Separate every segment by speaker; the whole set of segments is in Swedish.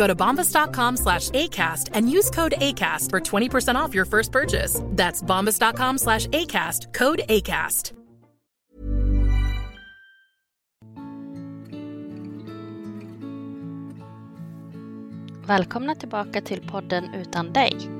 Speaker 1: Go to bombas.com slash ACAST and use code ACAST for 20% off your first purchase. That's bombas.com slash ACAST, code ACAST.
Speaker 2: Välkomna tillbaka till podden Utan dig.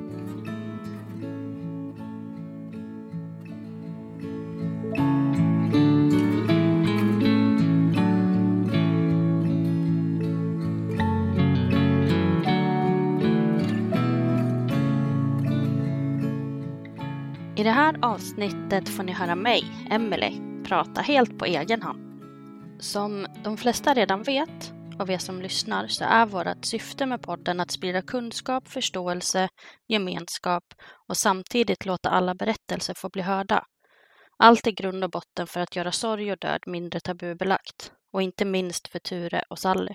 Speaker 2: I det här avsnittet får ni höra mig, Emelie, prata helt på egen hand. Som de flesta redan vet av er som lyssnar så är vårt syfte med podden att sprida kunskap, förståelse, gemenskap och samtidigt låta alla berättelser få bli hörda. Allt i grund och botten för att göra sorg och död mindre tabubelagt och inte minst för Ture och Sally.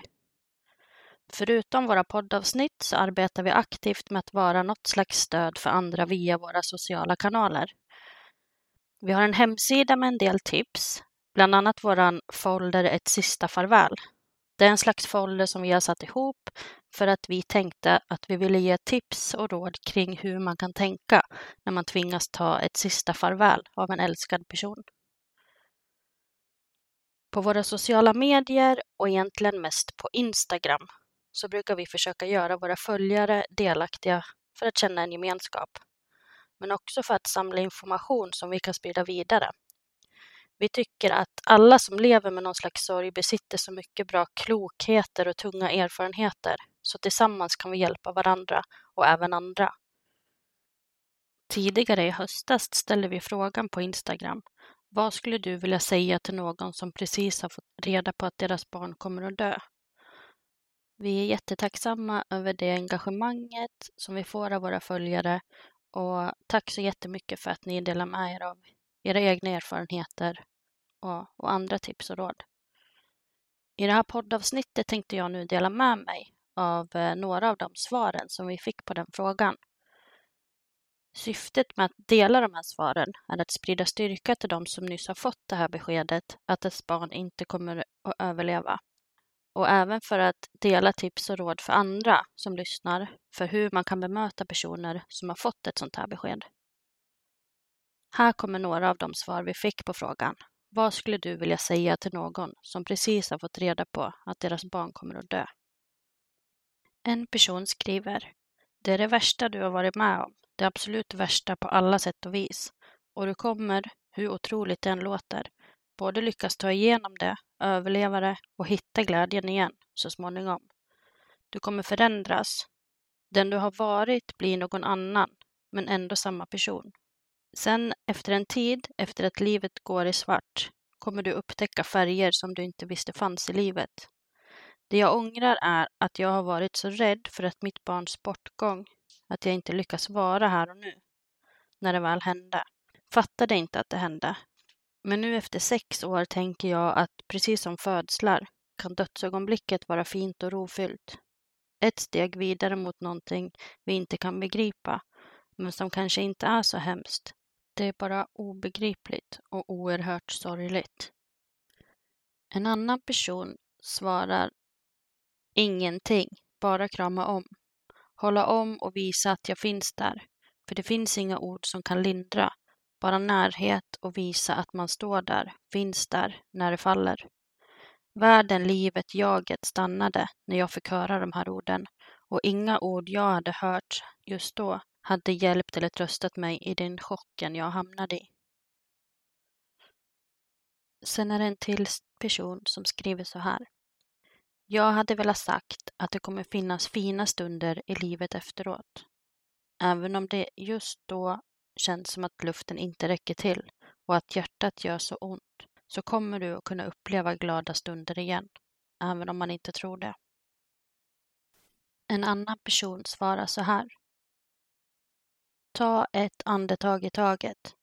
Speaker 2: Förutom våra poddavsnitt så arbetar vi aktivt med att vara något slags stöd för andra via våra sociala kanaler. Vi har en hemsida med en del tips, bland annat våran folder Ett sista farväl. Det är en slags folder som vi har satt ihop för att vi tänkte att vi ville ge tips och råd kring hur man kan tänka när man tvingas ta ett sista farväl av en älskad person. På våra sociala medier och egentligen mest på Instagram så brukar vi försöka göra våra följare delaktiga för att känna en gemenskap, men också för att samla information som vi kan sprida vidare. Vi tycker att alla som lever med någon slags sorg besitter så mycket bra klokheter och tunga erfarenheter, så tillsammans kan vi hjälpa varandra och även andra. Tidigare i höstas ställde vi frågan på Instagram. Vad skulle du vilja säga till någon som precis har fått reda på att deras barn kommer att dö? Vi är jättetacksamma över det engagemanget som vi får av våra följare och tack så jättemycket för att ni delar med er av era egna erfarenheter och, och andra tips och råd. I det här poddavsnittet tänkte jag nu dela med mig av eh, några av de svaren som vi fick på den frågan. Syftet med att dela de här svaren är att sprida styrka till de som nyss har fått det här beskedet att ett barn inte kommer att överleva. Och även för att dela tips och råd för andra som lyssnar för hur man kan bemöta personer som har fått ett sånt här besked. Här kommer några av de svar vi fick på frågan. Vad skulle du vilja säga till någon som precis har fått reda på att deras barn kommer att dö? En person skriver Det är det värsta du har varit med om. Det absolut värsta på alla sätt och vis. Och du kommer, hur otroligt det än låter, både lyckas ta igenom det, överleva det och hitta glädjen igen så småningom. Du kommer förändras. Den du har varit blir någon annan, men ändå samma person. Sen efter en tid, efter att livet går i svart, kommer du upptäcka färger som du inte visste fanns i livet. Det jag ångrar är att jag har varit så rädd för att mitt barns bortgång, att jag inte lyckas vara här och nu, när det väl hände. Fattade inte att det hände. Men nu efter sex år tänker jag att precis som födslar kan dödsögonblicket vara fint och rofyllt. Ett steg vidare mot någonting vi inte kan begripa, men som kanske inte är så hemskt Det är bara obegripligt och oerhört sorgligt. En annan person svarar ingenting, bara krama om. Hålla om och visa att jag finns där. För det finns inga ord som kan lindra. Bara närhet och visa att man står där, finns där, när det faller. Världen, livet, jaget stannade när jag fick höra de här orden och inga ord jag hade hört just då hade hjälpt eller tröstat mig i den chocken jag hamnade i. Sen är det en till person som skriver så här. Jag hade velat sagt att det kommer finnas fina stunder i livet efteråt. Även om det just då känns som att luften inte räcker till och att hjärtat gör så ont så kommer du att kunna uppleva glada stunder igen, även om man inte tror det. En annan person svarar så här. Ta ett andetag i taget.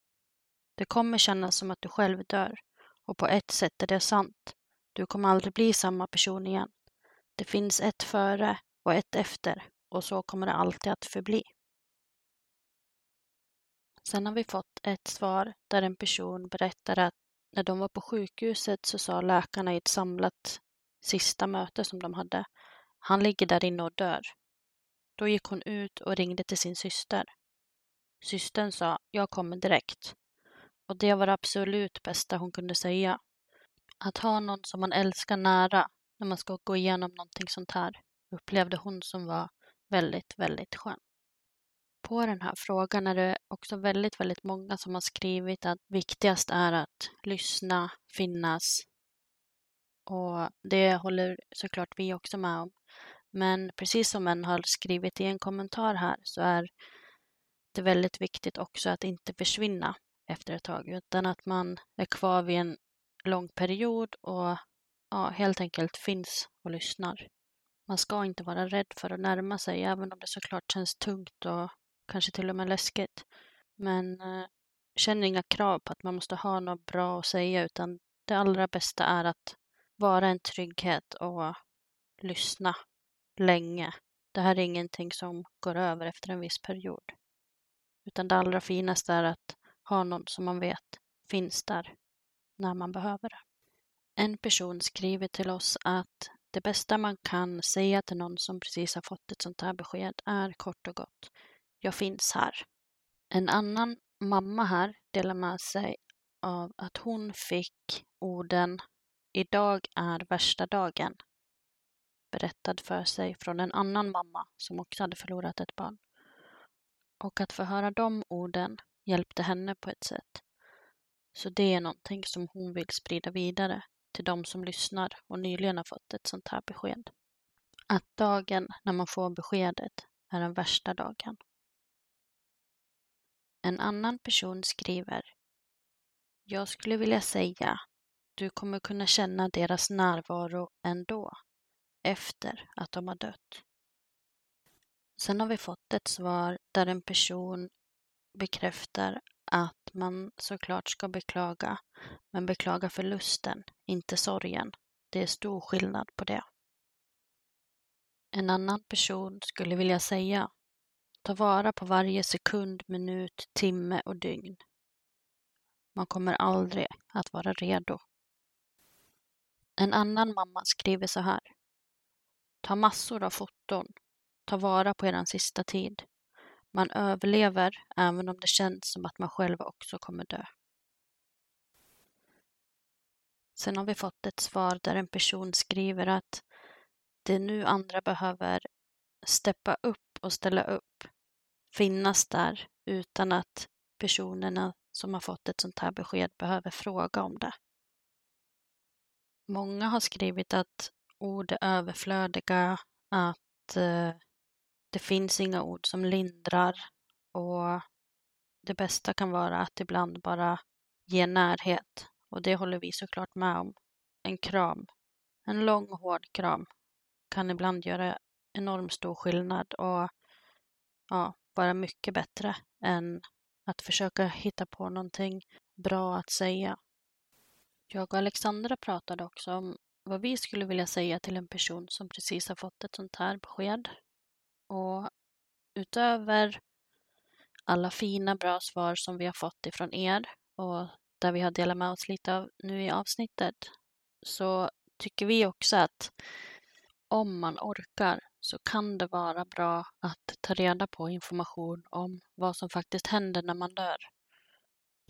Speaker 2: Det kommer kännas som att du själv dör och på ett sätt är det sant. Du kommer aldrig bli samma person igen. Det finns ett före och ett efter och så kommer det alltid att förbli. Sen har vi fått ett svar där en person berättar att när de var på sjukhuset så sa läkarna i ett samlat sista möte som de hade, han ligger där inne och dör. Då gick hon ut och ringde till sin syster. Systern sa, jag kommer direkt. Och det var det absolut bästa hon kunde säga. Att ha någon som man älskar nära när man ska gå igenom någonting sånt här upplevde hon som var väldigt, väldigt skönt. På den här frågan är det också väldigt, väldigt många som har skrivit att viktigast är att lyssna, finnas. Och det håller såklart vi också med om. Men precis som en har skrivit i en kommentar här så är det väldigt viktigt också att inte försvinna efter ett tag utan att man är kvar vid en lång period och ja, helt enkelt finns och lyssnar. Man ska inte vara rädd för att närma sig även om det såklart känns tungt och kanske till och med läskigt. Men eh, känn inga krav på att man måste ha något bra att säga utan det allra bästa är att vara en trygghet och lyssna länge. Det här är ingenting som går över efter en viss period. Utan det allra finaste är att ha någon som man vet finns där när man behöver det. En person skriver till oss att det bästa man kan säga till någon som precis har fått ett sånt här besked är kort och gott jag finns här. En annan mamma här delar med sig av att hon fick orden Idag är värsta dagen berättad för sig från en annan mamma som också hade förlorat ett barn. Och att få höra de orden hjälpte henne på ett sätt. Så det är någonting som hon vill sprida vidare till de som lyssnar och nyligen har fått ett sånt här besked. Att dagen när man får beskedet är den värsta dagen. En annan person skriver Jag skulle vilja säga du kommer kunna känna deras närvaro ändå, efter att de har dött. Sen har vi fått ett svar där en person bekräftar att man såklart ska beklaga, men beklaga förlusten, inte sorgen. Det är stor skillnad på det. En annan person skulle vilja säga Ta vara på varje sekund, minut, timme och dygn. Man kommer aldrig att vara redo. En annan mamma skriver så här. Ta massor av foton. Ta vara på er sista tid. Man överlever även om det känns som att man själv också kommer dö. Sen har vi fått ett svar där en person skriver att det är nu andra behöver steppa upp och ställa upp finnas där utan att personerna som har fått ett sånt här besked behöver fråga om det. Många har skrivit att ord är överflödiga, att eh, det finns inga ord som lindrar och det bästa kan vara att ibland bara ge närhet och det håller vi såklart med om. En kram, en lång hård kram kan ibland göra enormt stor skillnad och ja, vara mycket bättre än att försöka hitta på någonting bra att säga. Jag och Alexandra pratade också om vad vi skulle vilja säga till en person som precis har fått ett sånt här besked. Och utöver alla fina, bra svar som vi har fått ifrån er och där vi har delat med oss lite av nu i avsnittet så tycker vi också att om man orkar så kan det vara bra att ta reda på information om vad som faktiskt händer när man dör.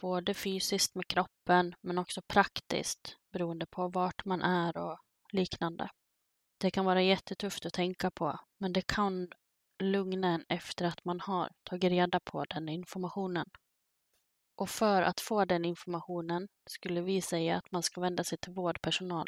Speaker 2: Både fysiskt med kroppen men också praktiskt beroende på vart man är och liknande. Det kan vara jättetufft att tänka på men det kan lugna en efter att man har tagit reda på den informationen. Och för att få den informationen skulle vi säga att man ska vända sig till vårdpersonal.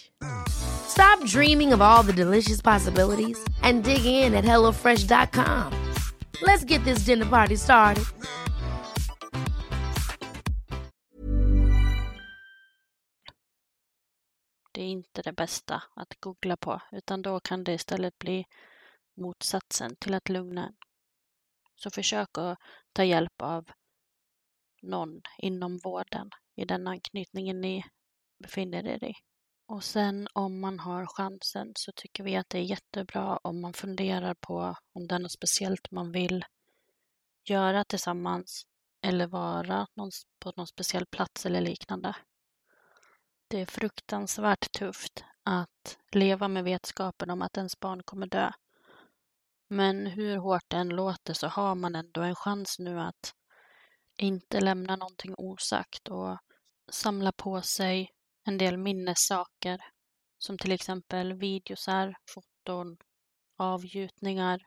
Speaker 3: Stop dreaming of all the delicious possibilities and dig in at HelloFresh.com. Let's get this dinner party started.
Speaker 2: Det är inte det bästa att googla på, utan då kan det istället bli motsatsen till att lugna en. Så försök att ta hjälp av någon inom vården i den anknytningen ni befinner er i. Och sen om man har chansen så tycker vi att det är jättebra om man funderar på om det är något speciellt man vill göra tillsammans eller vara på någon speciell plats eller liknande. Det är fruktansvärt tufft att leva med vetskapen om att ens barn kommer dö. Men hur hårt det än låter så har man ändå en chans nu att inte lämna någonting osagt och samla på sig en del minnessaker som till exempel videosar, foton, avgjutningar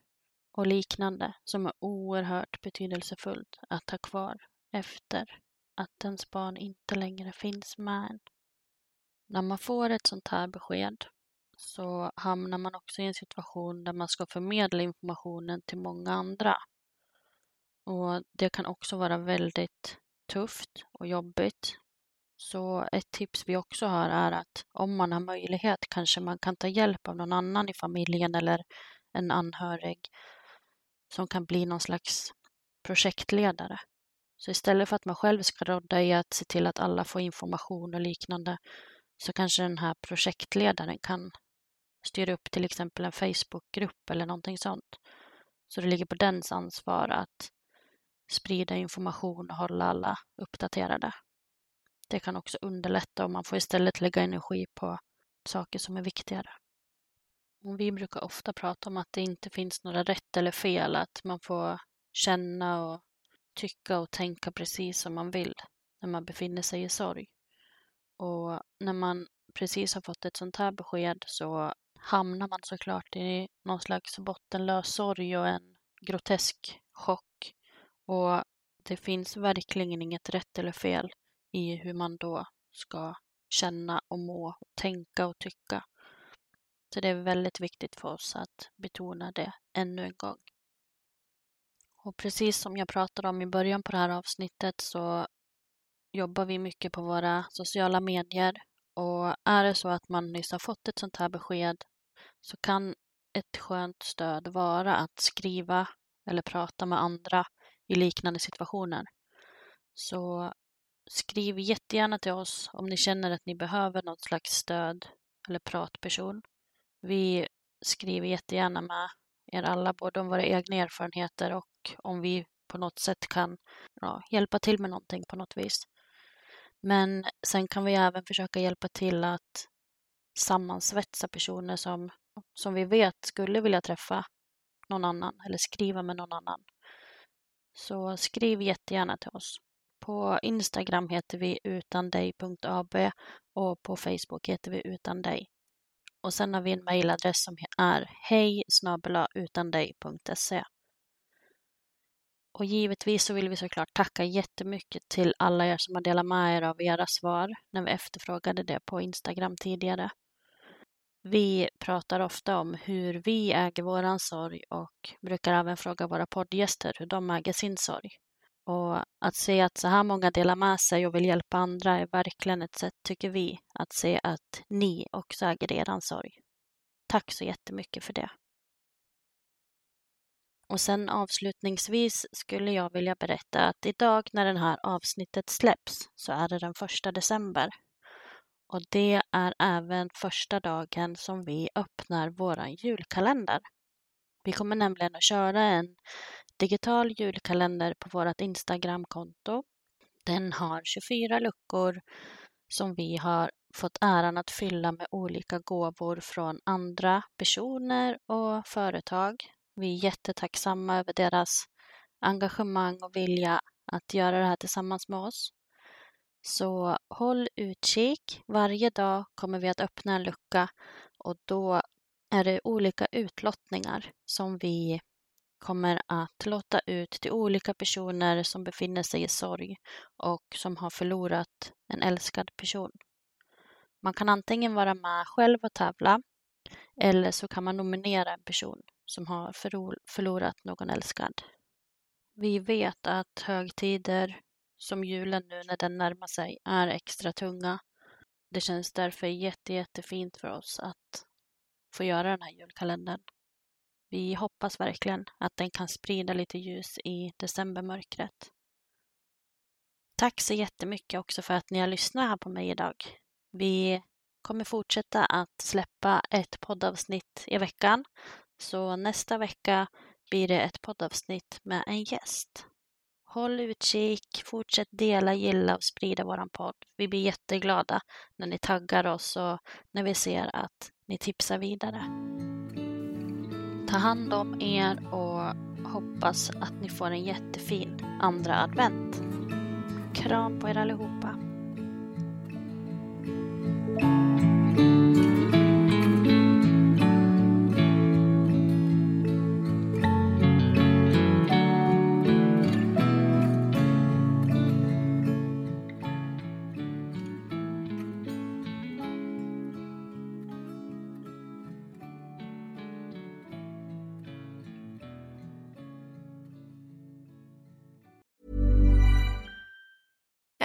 Speaker 2: och liknande som är oerhört betydelsefullt att ha kvar efter att ens barn inte längre finns med en. När man får ett sånt här besked så hamnar man också i en situation där man ska förmedla informationen till många andra. Och det kan också vara väldigt tufft och jobbigt. Så ett tips vi också har är att om man har möjlighet kanske man kan ta hjälp av någon annan i familjen eller en anhörig som kan bli någon slags projektledare. Så istället för att man själv ska rodda i att se till att alla får information och liknande så kanske den här projektledaren kan styra upp till exempel en Facebookgrupp eller någonting sånt. Så det ligger på dens ansvar att sprida information och hålla alla uppdaterade. Det kan också underlätta och man får istället lägga energi på saker som är viktigare. Och vi brukar ofta prata om att det inte finns några rätt eller fel, att man får känna och tycka och tänka precis som man vill när man befinner sig i sorg. Och när man precis har fått ett sånt här besked så hamnar man såklart i någon slags bottenlös sorg och en grotesk chock. Och det finns verkligen inget rätt eller fel i hur man då ska känna och må, och tänka och tycka. Så det är väldigt viktigt för oss att betona det ännu en gång. Och precis som jag pratade om i början på det här avsnittet så jobbar vi mycket på våra sociala medier och är det så att man nyss har fått ett sånt här besked så kan ett skönt stöd vara att skriva eller prata med andra i liknande situationer. Så skriv jättegärna till oss om ni känner att ni behöver något slags stöd eller pratperson. Vi skriver jättegärna med er alla, både om våra egna erfarenheter och om vi på något sätt kan ja, hjälpa till med någonting på något vis. Men sen kan vi även försöka hjälpa till att sammansvetsa personer som, som vi vet skulle vilja träffa någon annan eller skriva med någon annan. Så skriv jättegärna till oss. På Instagram heter vi utandig.ab och på Facebook heter vi utan dig. Och sen har vi en mejladress som är hej utandig.se. Och givetvis så vill vi såklart tacka jättemycket till alla er som har delat med er av era svar när vi efterfrågade det på Instagram tidigare. Vi pratar ofta om hur vi äger våran sorg och brukar även fråga våra poddgäster hur de äger sin sorg. Och att se att så här många delar med sig och vill hjälpa andra är verkligen ett sätt, tycker vi, att se att ni också äger er sorg. Tack så jättemycket för det. Och sen avslutningsvis skulle jag vilja berätta att idag när det här avsnittet släpps så är det den första december. Och det är även första dagen som vi öppnar våran julkalender. Vi kommer nämligen att köra en digital julkalender på vårt Instagramkonto. Den har 24 luckor som vi har fått äran att fylla med olika gåvor från andra personer och företag. Vi är jättetacksamma över deras engagemang och vilja att göra det här tillsammans med oss. Så håll utkik. Varje dag kommer vi att öppna en lucka och då är det olika utlottningar som vi kommer att låta ut till olika personer som befinner sig i sorg och som har förlorat en älskad person. Man kan antingen vara med själv och tävla eller så kan man nominera en person som har förlorat någon älskad. Vi vet att högtider som julen nu när den närmar sig är extra tunga. Det känns därför jätte, jättefint för oss att få göra den här julkalendern. Vi hoppas verkligen att den kan sprida lite ljus i decembermörkret. Tack så jättemycket också för att ni har lyssnat här på mig idag. Vi kommer fortsätta att släppa ett poddavsnitt i veckan. Så nästa vecka blir det ett poddavsnitt med en gäst. Håll utkik, fortsätt dela, gilla och sprida våran podd. Vi blir jätteglada när ni taggar oss och när vi ser att ni tipsar vidare. Ta hand om er och hoppas att ni får en jättefin andra advent. Kram på er allihopa.